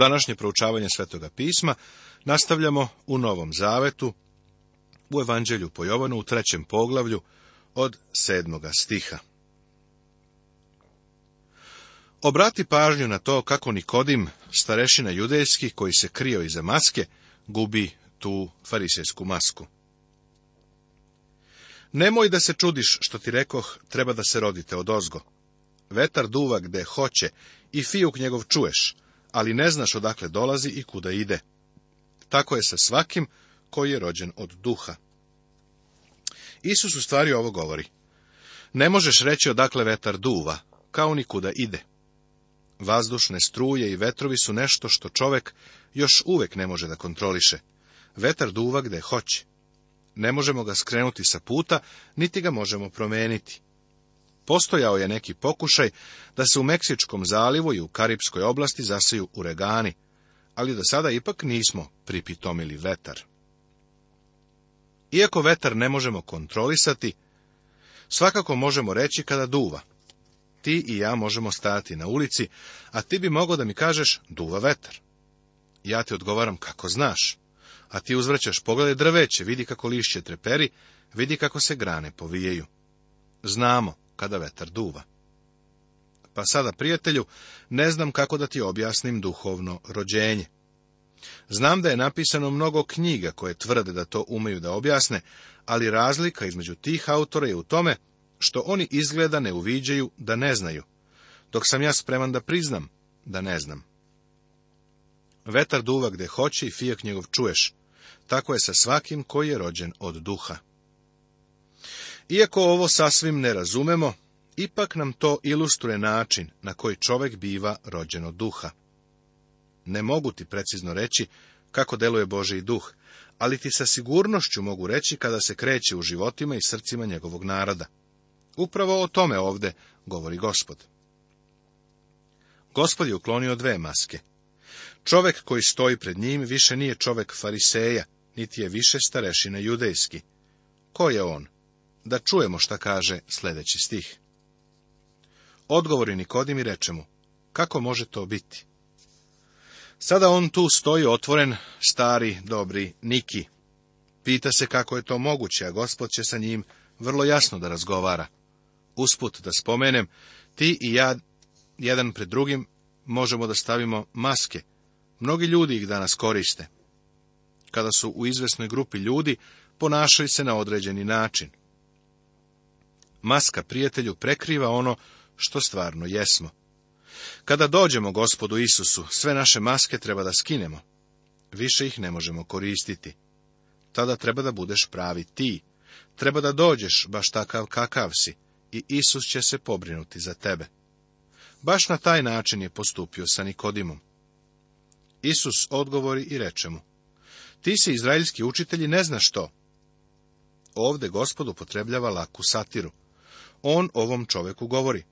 Današnje proučavanje Svetoga pisma nastavljamo u Novom Zavetu, u Evanđelju po Jovanu u trećem poglavlju od sedmoga stiha. Obrati pažnju na to kako Nikodim, starešina judejski koji se krio iza maske, gubi tu farisejsku masku. Nemoj da se čudiš što ti rekoh, treba da se rodite od ozgo. Vetar duva gde hoće i fijuk njegov čuješ, ali ne znaš odakle dolazi i kuda ide. Tako je sa svakim koji je rođen od duha. Isus u stvari ovo govori. Ne možeš reći odakle vetar duva, kao ni kuda ide. Vazdušne struje i vetrovi su nešto što čovek još uvek ne može da kontroliše. Vetar duva gde hoće. Ne možemo ga skrenuti sa puta, niti ga možemo promeniti. Postojao je neki pokušaj da se u Meksičkom zalivu i u Karibskoj oblasti zaseju uregani, ali do sada ipak nismo pripitomili vetar. Iako vetar ne možemo kontrolisati, svakako možemo reći kada duva. Ti i ja možemo stajati na ulici, a ti bi mogao da mi kažeš duva vetar. Ja ti odgovaram kako znaš, a ti uzvraćaš pogledaj drveće, vidi kako lišće treperi, vidi kako se grane povijaju. Znamo, kada vetar duva. Pa sada, prijatelju, ne znam kako da ti objasnim duhovno rođenje. Znam da je napisano mnogo knjiga koje tvrde da to umeju da objasne, ali razlika između tih autora je u tome što oni izgleda ne uviđaju da ne znaju, dok sam ja spreman da priznam da ne znam. Vetar duva gde hoće i fijak njegov čuješ, tako je sa svakim koji je rođen od duha. Iako ovo sasvim ne razumemo, ipak nam to ilustruje način na koji čovek biva rođen od duha. Ne mogu ti precizno reći kako deluje Boži duh, ali ti sa sigurnošću mogu reći kada se kreće u životima i srcima njegovog naroda. Upravo o tome ovde govori gospod. Gospod je uklonio dve maske. Čovek koji stoji pred njim više nije čovek fariseja, niti je više starešina judejski. Ko je on? da čujemo šta kaže sljedeći stih. Odgovori Nikodim i reče mu, kako može to biti? Sada on tu stoji otvoren, stari, dobri Niki. Pita se kako je to moguće, a gospod će sa njim vrlo jasno da razgovara. Usput da spomenem, ti i ja, jedan pred drugim, možemo da stavimo maske. Mnogi ljudi ih danas koriste. Kada su u izvesnoj grupi ljudi, ponašaju se na određeni način. Maska prijatelju prekriva ono što stvarno jesmo. Kada dođemo gospodu Isusu, sve naše maske treba da skinemo. Više ih ne možemo koristiti. Tada treba da budeš pravi ti. Treba da dođeš baš takav kakav si i Isus će se pobrinuti za tebe. Baš na taj način je postupio sa Nikodimom. Isus odgovori i reče mu, ti si izraelski učitelji ne znaš što. Ovde gospod upotrebljava laku satiru on ovom čovjeku govori.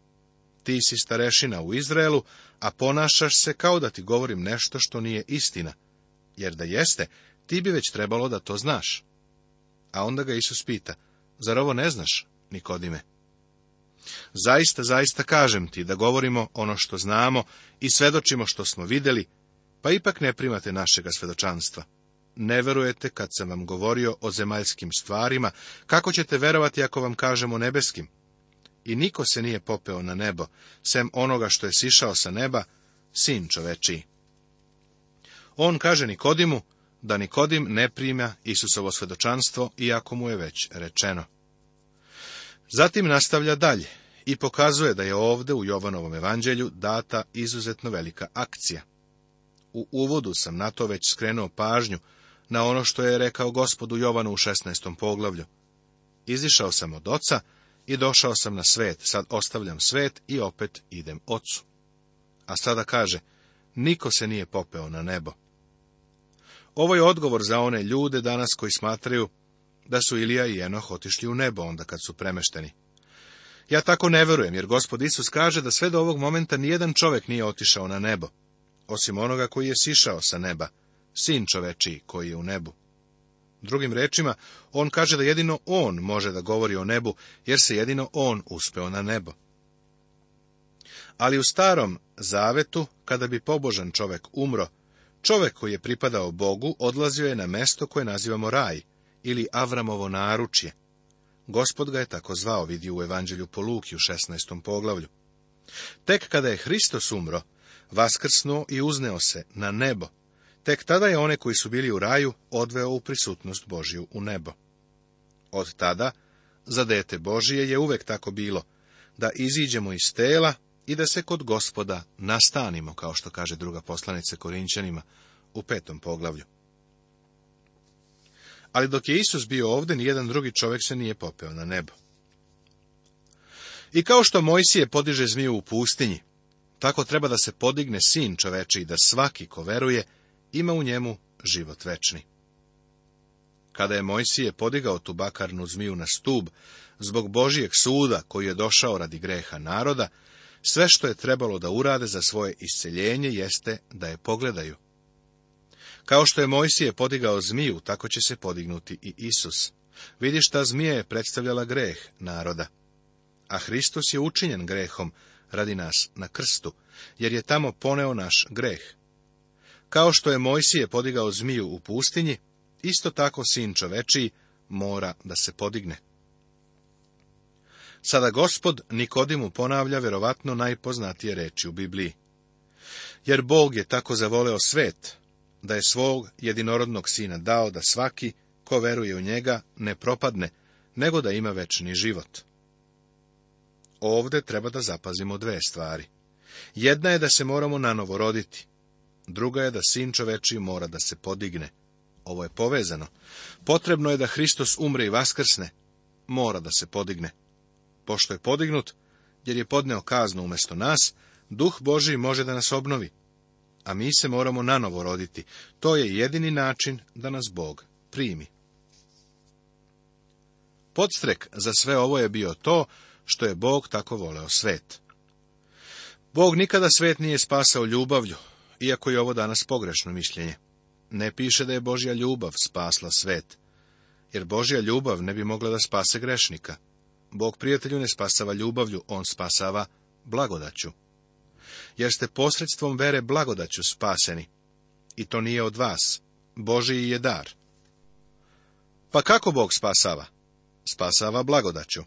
Ti si starešina u Izraelu, a ponašaš se kao da ti govorim nešto što nije istina, jer da jeste, ti bi već trebalo da to znaš. A onda ga Isus pita, zar ovo ne znaš, Nikodime? Zaista, zaista kažem ti da govorimo ono što znamo i svedočimo što smo vidjeli, pa ipak ne primate našega svedočanstva. Ne verujete kad sam vam govorio o zemaljskim stvarima, kako ćete verovati ako vam kažemo nebeskim? i niko se nije popeo na nebo, sem onoga što je sišao sa neba, sin čovečiji. On kaže Nikodimu, da Nikodim ne prima Isusovo svedočanstvo, iako mu je već rečeno. Zatim nastavlja dalje i pokazuje da je ovde u Jovanovom evanđelju data izuzetno velika akcija. U uvodu sam na to već skrenuo pažnju na ono što je rekao gospodu Jovanu u 16. poglavlju. Izišao sam od oca i došao sam na svet, sad ostavljam svet i opet idem ocu. A sada kaže, niko se nije popeo na nebo. Ovo je odgovor za one ljude danas koji smatraju da su Ilija i Enoh otišli u nebo onda kad su premešteni. Ja tako ne verujem, jer gospod Isus kaže da sve do ovog momenta nijedan čovek nije otišao na nebo, osim onoga koji je sišao sa neba, sin čovečiji koji je u nebu. Drugim rečima, on kaže da jedino on može da govori o nebu, jer se jedino on uspeo na nebo. Ali u starom zavetu, kada bi pobožan čovek umro, čovek koji je pripadao Bogu odlazio je na mesto koje nazivamo raj, ili Avramovo naručje. Gospod ga je tako zvao, vidio u Evanđelju po Luki u 16. poglavlju. Tek kada je Hristos umro, vaskrsnuo i uzneo se na nebo, Tek tada je one koji su bili u raju odveo u prisutnost Božju u nebo. Od tada, za dete Božije je uvek tako bilo, da iziđemo iz tela i da se kod gospoda nastanimo, kao što kaže druga poslanica Korinčanima u petom poglavlju. Ali dok je Isus bio ovdje, nijedan drugi čovjek se nije popeo na nebo. I kao što Mojsije podiže zmiju u pustinji, tako treba da se podigne sin čoveče i da svaki ko veruje, ima u njemu život večni. Kada je Mojsije podigao tu bakarnu zmiju na stub, zbog Božijeg suda koji je došao radi greha naroda, sve što je trebalo da urade za svoje isceljenje jeste da je pogledaju. Kao što je Mojsije podigao zmiju, tako će se podignuti i Isus. Vidiš, ta zmija je predstavljala greh naroda. A Hristos je učinjen grehom radi nas na krstu, jer je tamo poneo naš greh. Kao što je Mojsije podigao zmiju u pustinji, isto tako sin čovečiji mora da se podigne. Sada gospod Nikodimu ponavlja verovatno najpoznatije reči u Bibliji. Jer Bog je tako zavoleo svet, da je svog jedinorodnog sina dao da svaki ko veruje u njega ne propadne, nego da ima večni život. Ovde treba da zapazimo dve stvari. Jedna je da se moramo nanovo roditi, druga je da sin čoveči mora da se podigne. Ovo je povezano. Potrebno je da Hristos umre i vaskrsne, mora da se podigne. Pošto je podignut, jer je podneo kaznu umjesto nas, duh Boži može da nas obnovi. A mi se moramo nanovo roditi. To je jedini način da nas Bog primi. Podstrek za sve ovo je bio to što je Bog tako voleo svet. Bog nikada svet nije spasao ljubavlju, iako je ovo danas pogrešno mišljenje. Ne piše da je Božja ljubav spasla svet, jer Božja ljubav ne bi mogla da spase grešnika. Bog prijatelju ne spasava ljubavlju, on spasava blagodaću. Jer ste posredstvom vere blagodaću spaseni. I to nije od vas. Boži je dar. Pa kako Bog spasava? Spasava blagodaću.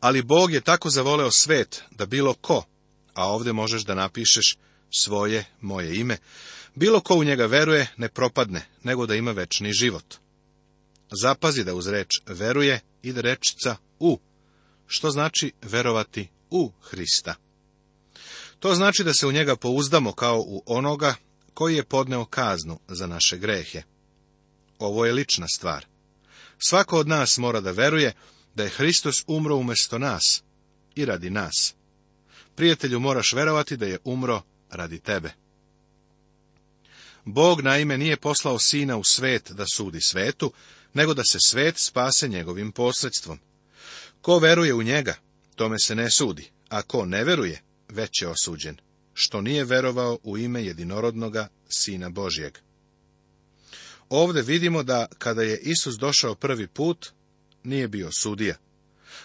Ali Bog je tako zavoleo svet da bilo ko, a ovdje možeš da napišeš svoje, moje ime, bilo ko u njega veruje, ne propadne, nego da ima večni život. Zapazi da uz reč veruje ide rečica u, što znači verovati u Hrista. To znači da se u njega pouzdamo kao u onoga koji je podneo kaznu za naše grehe. Ovo je lična stvar. Svako od nas mora da veruje da je Hristos umro umjesto nas i radi nas. Prijatelju moraš verovati da je umro radi tebe. Bog naime nije poslao sina u svet da sudi svetu, nego da se svet spase njegovim posredstvom. Ko veruje u njega, tome se ne sudi, a ko ne veruje, već je osuđen, što nije verovao u ime jedinorodnoga sina Božjeg. Ovde vidimo da kada je Isus došao prvi put, nije bio sudija.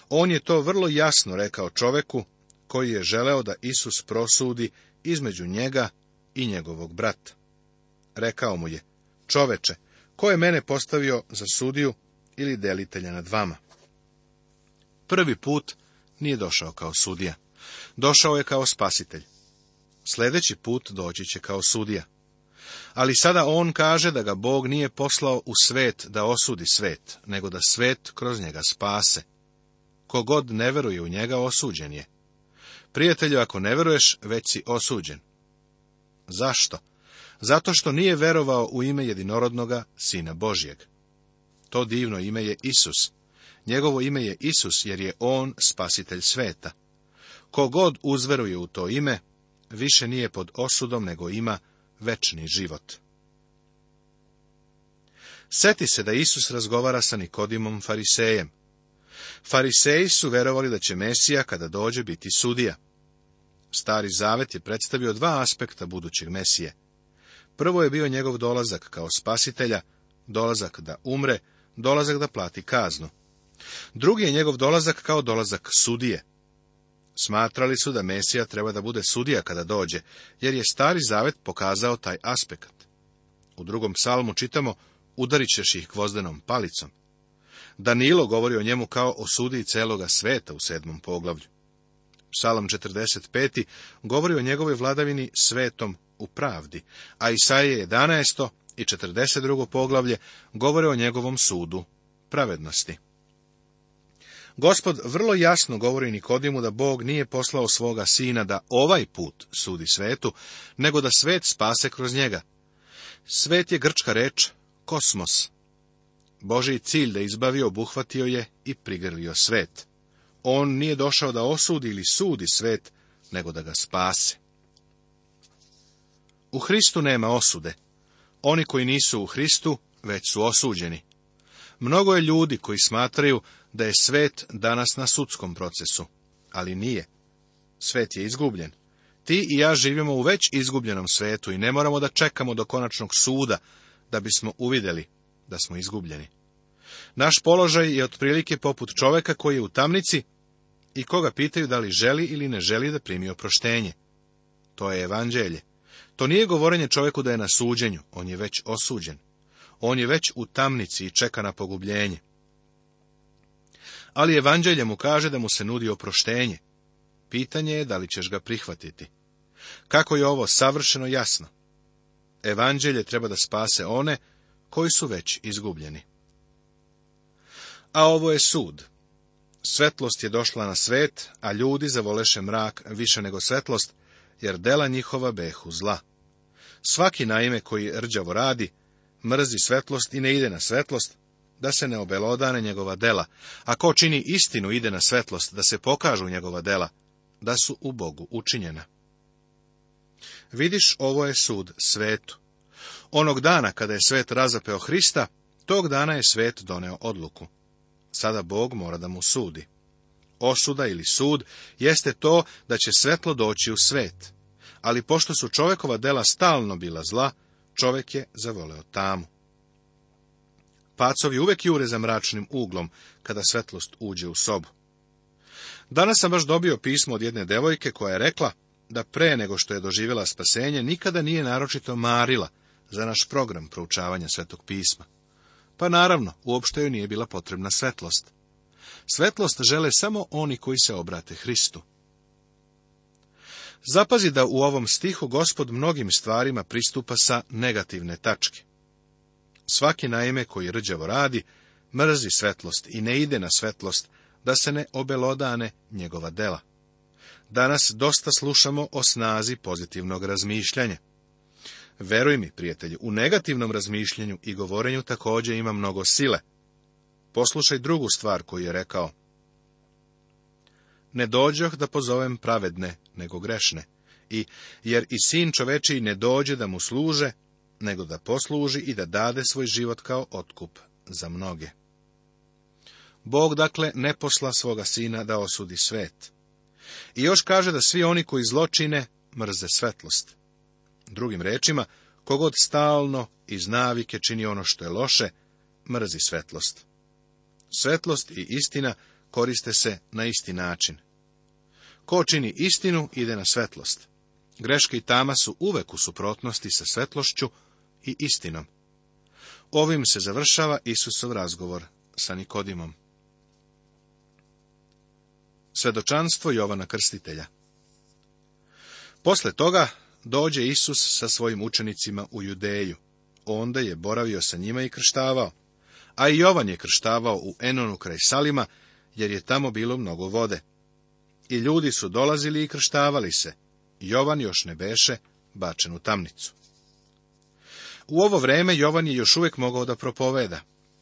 On je to vrlo jasno rekao čoveku koji je želeo da Isus prosudi između njega i njegovog brata. Rekao mu je, čoveče, ko je mene postavio za sudiju ili delitelja nad vama? Prvi put nije došao kao sudija. Došao je kao spasitelj. Sljedeći put doći će kao sudija. Ali sada on kaže da ga Bog nije poslao u svet da osudi svet, nego da svet kroz njega spase. Kogod ne veruje u njega osuđen je, Prijatelju, ako ne veruješ, već si osuđen. Zašto? Zato što nije verovao u ime jedinorodnoga Sina Božjeg. To divno ime je Isus. Njegovo ime je Isus, jer je On spasitelj sveta. Kogod uzveruje u to ime, više nije pod osudom, nego ima večni život. Seti se da Isus razgovara sa Nikodimom Farisejem. Fariseji su verovali da će Mesija, kada dođe, biti sudija. Stari zavet je predstavio dva aspekta budućeg Mesije. Prvo je bio njegov dolazak kao spasitelja, dolazak da umre, dolazak da plati kaznu. Drugi je njegov dolazak kao dolazak sudije. Smatrali su da Mesija treba da bude sudija kada dođe, jer je Stari zavet pokazao taj aspekt. U drugom psalmu čitamo, udarit ćeš ih gvozdenom palicom. Danilo govori o njemu kao o sudiji celoga sveta u sedmom poglavlju psalam 45. govori o njegovoj vladavini svetom u pravdi, a Isaije 11. i 42. poglavlje govore o njegovom sudu pravednosti. Gospod vrlo jasno govori Nikodimu da Bog nije poslao svoga sina da ovaj put sudi svetu, nego da svet spase kroz njega. Svet je grčka reč kosmos. Božiji cilj da izbavi obuhvatio je i prigrlio svet. On nije došao da osudi ili sudi svet, nego da ga spase. U Hristu nema osude. Oni koji nisu u Hristu, već su osuđeni. Mnogo je ljudi koji smatraju da je svet danas na sudskom procesu, ali nije. Svet je izgubljen. Ti i ja živimo u već izgubljenom svetu i ne moramo da čekamo do konačnog suda da bismo uvidjeli da smo izgubljeni. Naš položaj je otprilike poput čoveka koji je u tamnici i koga pitaju da li želi ili ne želi da primi oproštenje. To je evanđelje. To nije govorenje čovjeku da je na suđenju, on je već osuđen. On je već u tamnici i čeka na pogubljenje. Ali evanđelje mu kaže da mu se nudi oproštenje. Pitanje je da li ćeš ga prihvatiti. Kako je ovo savršeno jasno? Evanđelje treba da spase one koji su već izgubljeni. A ovo je sud. Svetlost je došla na svet, a ljudi zavoleše mrak više nego svetlost, jer dela njihova behu zla. Svaki naime koji rđavo radi, mrzi svetlost i ne ide na svetlost, da se ne obelodane njegova dela, a ko čini istinu ide na svetlost, da se pokažu njegova dela, da su u Bogu učinjena. Vidiš, ovo je sud svetu. Onog dana kada je svet razapeo Hrista, tog dana je svet doneo odluku. Sada Bog mora da mu sudi. Osuda ili sud jeste to da će svetlo doći u svet. Ali pošto su čovekova dela stalno bila zla, čovek je zavoleo tamu. Pacovi uvek jure za mračnim uglom, kada svetlost uđe u sobu. Danas sam baš dobio pismo od jedne devojke koja je rekla da pre nego što je doživjela spasenje nikada nije naročito marila za naš program proučavanja svetog pisma. Pa naravno, uopšte joj nije bila potrebna svetlost. Svetlost žele samo oni koji se obrate Hristu. Zapazi da u ovom stihu gospod mnogim stvarima pristupa sa negativne tačke. Svaki naime koji rđavo radi, mrzi svetlost i ne ide na svetlost, da se ne obelodane njegova dela. Danas dosta slušamo o snazi pozitivnog razmišljanja. Veruj mi, prijatelju, u negativnom razmišljenju i govorenju također ima mnogo sile. Poslušaj drugu stvar koju je rekao. Ne dođoh da pozovem pravedne, nego grešne. I, jer i sin čovečiji ne dođe da mu služe, nego da posluži i da dade svoj život kao otkup za mnoge. Bog, dakle, ne posla svoga sina da osudi svet. I još kaže da svi oni koji zločine mrze svetlost. Drugim rečima, kogod stalno iz navike čini ono što je loše, mrzi svetlost. Svetlost i istina koriste se na isti način. Ko čini istinu, ide na svetlost. Greške i tama su uvek u suprotnosti sa svetlošću i istinom. Ovim se završava Isusov razgovor sa Nikodimom. Svedočanstvo Jovana Krstitelja Posle toga dođe Isus sa svojim učenicima u Judeju. Onda je boravio sa njima i krštavao. A i Jovan je krštavao u Enonu kraj Salima, jer je tamo bilo mnogo vode. I ljudi su dolazili i krštavali se. Jovan još ne beše bačen u tamnicu. U ovo vreme Jovan je još uvijek mogao da propoveda.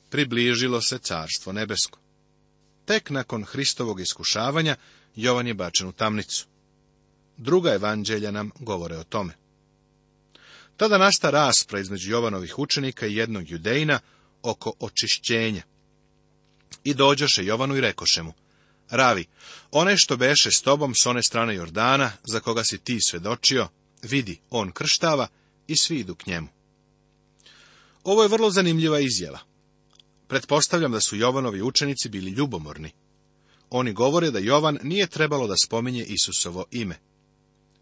Približilo se carstvo nebesko. Tek nakon Hristovog iskušavanja Jovan je bačen u tamnicu. Druga evanđelja nam govore o tome. Tada nasta raspra između Jovanovih učenika i jednog judejna oko očišćenja. I dođoše Jovanu i rekoše mu, Ravi, one što beše s tobom s one strane Jordana, za koga si ti svedočio, vidi, on krštava i svi idu k njemu. Ovo je vrlo zanimljiva izjava. Pretpostavljam da su Jovanovi učenici bili ljubomorni. Oni govore da Jovan nije trebalo da spominje Isusovo ime.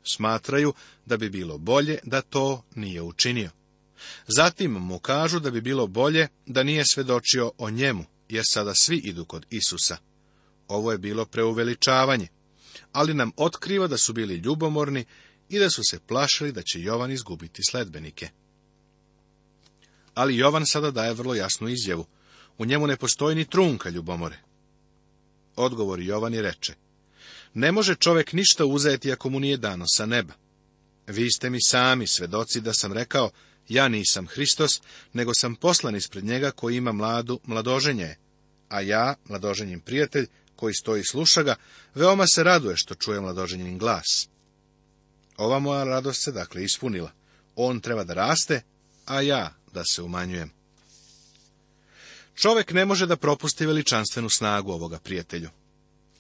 Smatraju da bi bilo bolje da to nije učinio. Zatim mu kažu da bi bilo bolje da nije svedočio o njemu, jer sada svi idu kod Isusa. Ovo je bilo preuveličavanje, ali nam otkriva da su bili ljubomorni i da su se plašili da će Jovan izgubiti sledbenike. Ali Jovan sada daje vrlo jasnu izjavu. U njemu ne postoji ni trunka ljubomore. Odgovor Jovan i reče, ne može čovek ništa uzeti ako mu nije dano sa neba. Vi ste mi sami svedoci da sam rekao, ja nisam Hristos, nego sam poslan ispred njega koji ima mladu mladoženje, a ja, mladoženjim prijatelj, koji stoji i sluša ga, veoma se raduje što čuje mladoženjim glas. Ova moja radost se dakle ispunila. On treba da raste, a ja da se umanjujem. Čovek ne može da propusti veličanstvenu snagu ovoga prijatelju.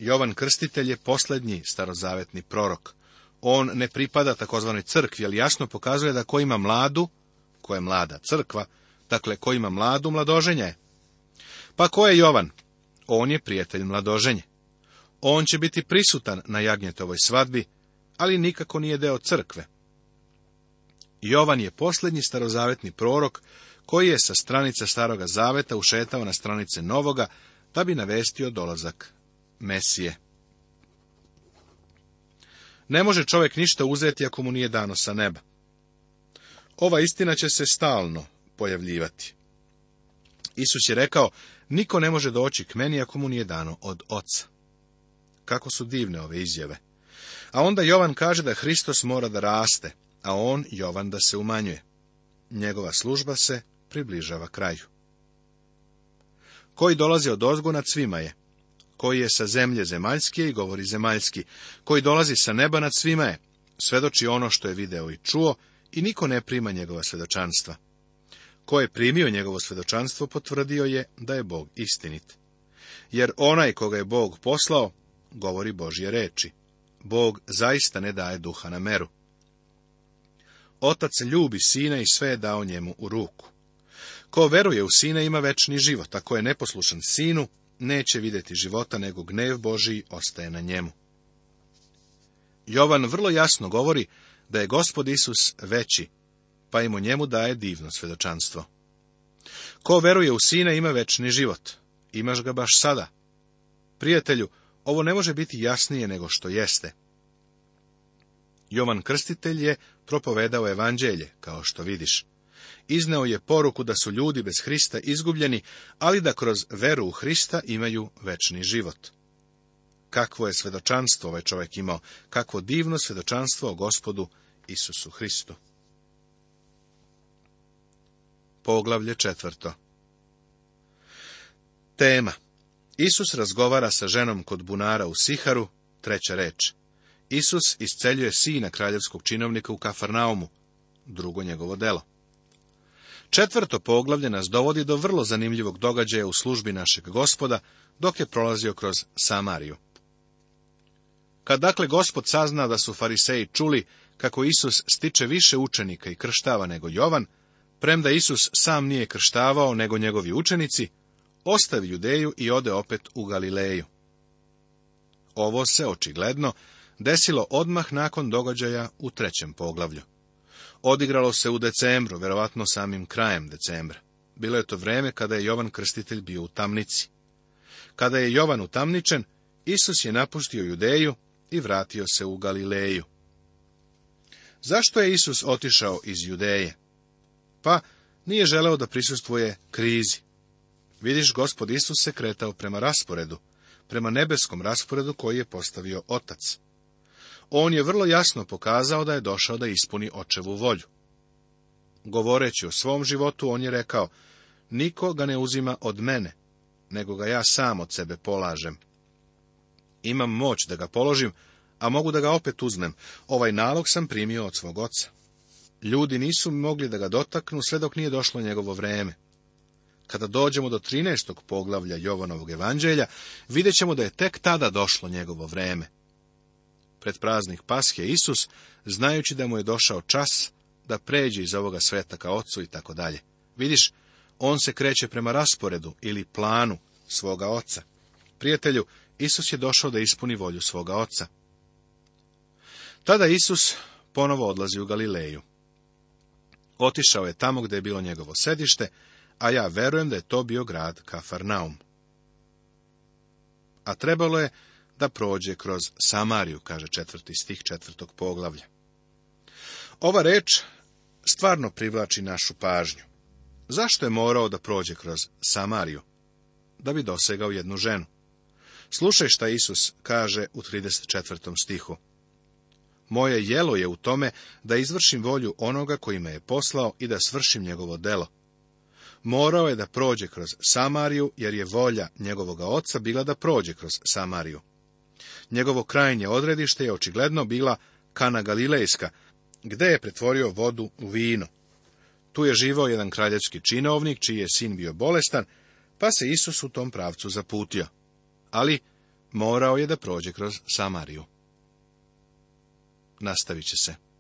Jovan Krstitelj je posljednji starozavetni prorok. On ne pripada takozvanoj crkvi, ali jasno pokazuje da ko ima mladu, ko je mlada crkva, dakle ko ima mladu, mladoženja je. Pa ko je Jovan? On je prijatelj mladoženje. On će biti prisutan na jagnjetovoj svadbi, ali nikako nije deo crkve. Jovan je posljednji starozavetni prorok koji je sa stranica Staroga Zaveta ušetao na stranice Novoga da bi navestio dolazak Mesije. Ne može čovjek ništa uzeti ako mu nije dano sa neba. Ova istina će se stalno pojavljivati. Isus je rekao, niko ne može doći k meni ako mu nije dano od oca. Kako su divne ove izjave. A onda Jovan kaže da Hristos mora da raste, a on, Jovan, da se umanjuje. Njegova služba se približava kraju. Koji dolazi od ozgona nad svima je, koji je sa zemlje zemaljske i govori zemaljski, koji dolazi sa neba nad svima je, svedoči ono što je video i čuo i niko ne prima njegova svedočanstva. Ko je primio njegovo svedočanstvo, potvrdio je da je Bog istinit. Jer onaj koga je Bog poslao, govori Božje reči. Bog zaista ne daje duha na meru. Otac ljubi sina i sve je dao njemu u ruku. Ko veruje u sina ima večni život, a ko je neposlušan sinu, neće vidjeti života, nego gnev Božiji ostaje na njemu. Jovan vrlo jasno govori da je gospod Isus veći, pa im u njemu daje divno svedočanstvo. Ko veruje u sina ima večni život. Imaš ga baš sada. Prijatelju, ovo ne može biti jasnije nego što jeste. Jovan Krstitelj je propovedao evanđelje, kao što vidiš. Izneo je poruku da su ljudi bez Hrista izgubljeni, ali da kroz veru u Hrista imaju večni život. Kakvo je svedočanstvo ovaj čovjek imao, kakvo divno svedočanstvo o gospodu Isusu Hristu. Poglavlje četvrto Tema Isus razgovara sa ženom kod bunara u Siharu, treća reč. Isus isceljuje sina kraljevskog činovnika u Kafarnaumu, drugo njegovo delo. Četvrto poglavlje nas dovodi do vrlo zanimljivog događaja u službi našeg gospoda, dok je prolazio kroz Samariju. Kad dakle gospod sazna da su fariseji čuli kako Isus stiče više učenika i krštava nego Jovan, premda Isus sam nije krštavao nego njegovi učenici, ostavi Judeju i ode opet u Galileju. Ovo se očigledno desilo odmah nakon događaja u trećem poglavlju odigralo se u decembru, verovatno samim krajem decembra. Bilo je to vreme kada je Jovan Krstitelj bio u tamnici. Kada je Jovan utamničen, Isus je napustio Judeju i vratio se u Galileju. Zašto je Isus otišao iz Judeje? Pa, nije želeo da prisustvuje krizi. Vidiš, gospod Isus se kretao prema rasporedu, prema nebeskom rasporedu koji je postavio otac on je vrlo jasno pokazao da je došao da ispuni očevu volju. Govoreći o svom životu, on je rekao, niko ga ne uzima od mene, nego ga ja sam od sebe polažem. Imam moć da ga položim, a mogu da ga opet uzmem. Ovaj nalog sam primio od svog oca. Ljudi nisu mogli da ga dotaknu sve dok nije došlo njegovo vreme. Kada dođemo do 13. poglavlja Jovanovog evanđelja, vidjet ćemo da je tek tada došlo njegovo vreme pred praznih pashe Isus, znajući da mu je došao čas da pređe iz ovoga sveta ka ocu i tako dalje. Vidiš, on se kreće prema rasporedu ili planu svoga oca. Prijatelju, Isus je došao da ispuni volju svoga oca. Tada Isus ponovo odlazi u Galileju. Otišao je tamo gdje je bilo njegovo sedište, a ja verujem da je to bio grad Kafarnaum. A trebalo je da prođe kroz Samariju, kaže četvrti stih četvrtog poglavlja. Ova reč stvarno privlači našu pažnju. Zašto je morao da prođe kroz Samariju? Da bi dosegao jednu ženu. Slušaj šta Isus kaže u 34. stihu. Moje jelo je u tome da izvršim volju onoga koji me je poslao i da svršim njegovo delo. Morao je da prođe kroz Samariju, jer je volja njegovoga oca bila da prođe kroz Samariju. Njegovo krajnje odredište je očigledno bila Kana Galilejska, gde je pretvorio vodu u vino. Tu je živao jedan kraljevski činovnik, čiji je sin bio bolestan, pa se Isus u tom pravcu zaputio. Ali morao je da prođe kroz Samariju. Nastavit će se.